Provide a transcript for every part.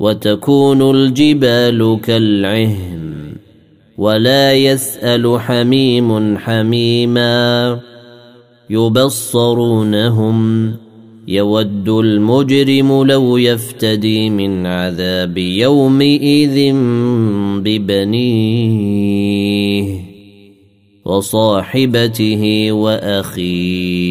وتكون الجبال كالعهن ولا يسأل حميم حميما يبصرونهم يود المجرم لو يفتدي من عذاب يومئذ ببنيه وصاحبته وأخيه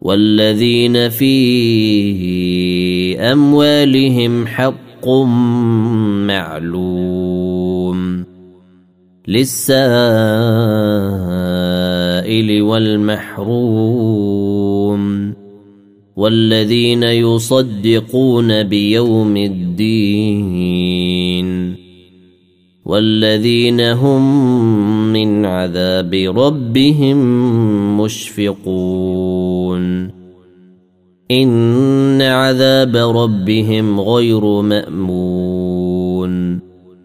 والذين في أموالهم حق معلوم للسائل والمحروم والذين يصدقون بيوم الدين والذين هم من عذاب ربهم مشفقون. إن عذاب ربهم غير مأمون.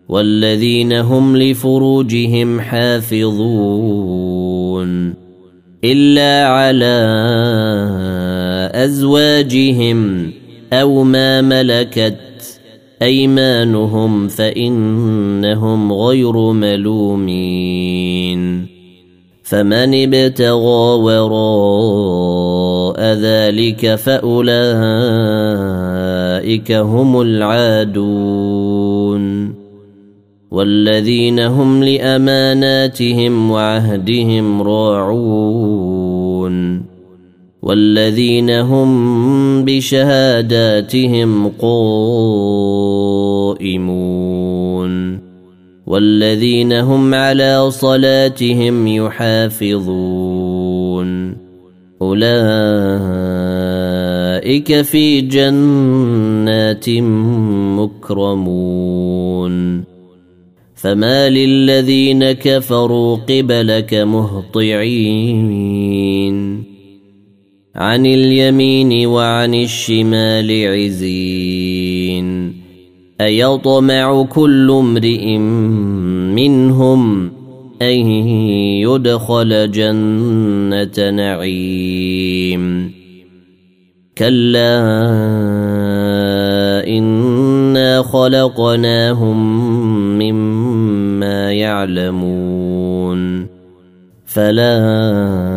والذين هم لفروجهم حافظون. إلا على أزواجهم أو ما ملكت أيمانهم فإنهم غير ملومين فمن ابتغى وراء ذلك فأولئك هم العادون والذين هم لأماناتهم وعهدهم راعون والذين هم بشهاداتهم قائمون والذين هم على صلاتهم يحافظون أولئك في جنات مكرمون فما للذين كفروا قبلك مهطعين عن اليمين وعن الشمال عزين. أيطمع كل امرئ منهم أن يدخل جنة نعيم. كلا إنا خلقناهم مما يعلمون. فلا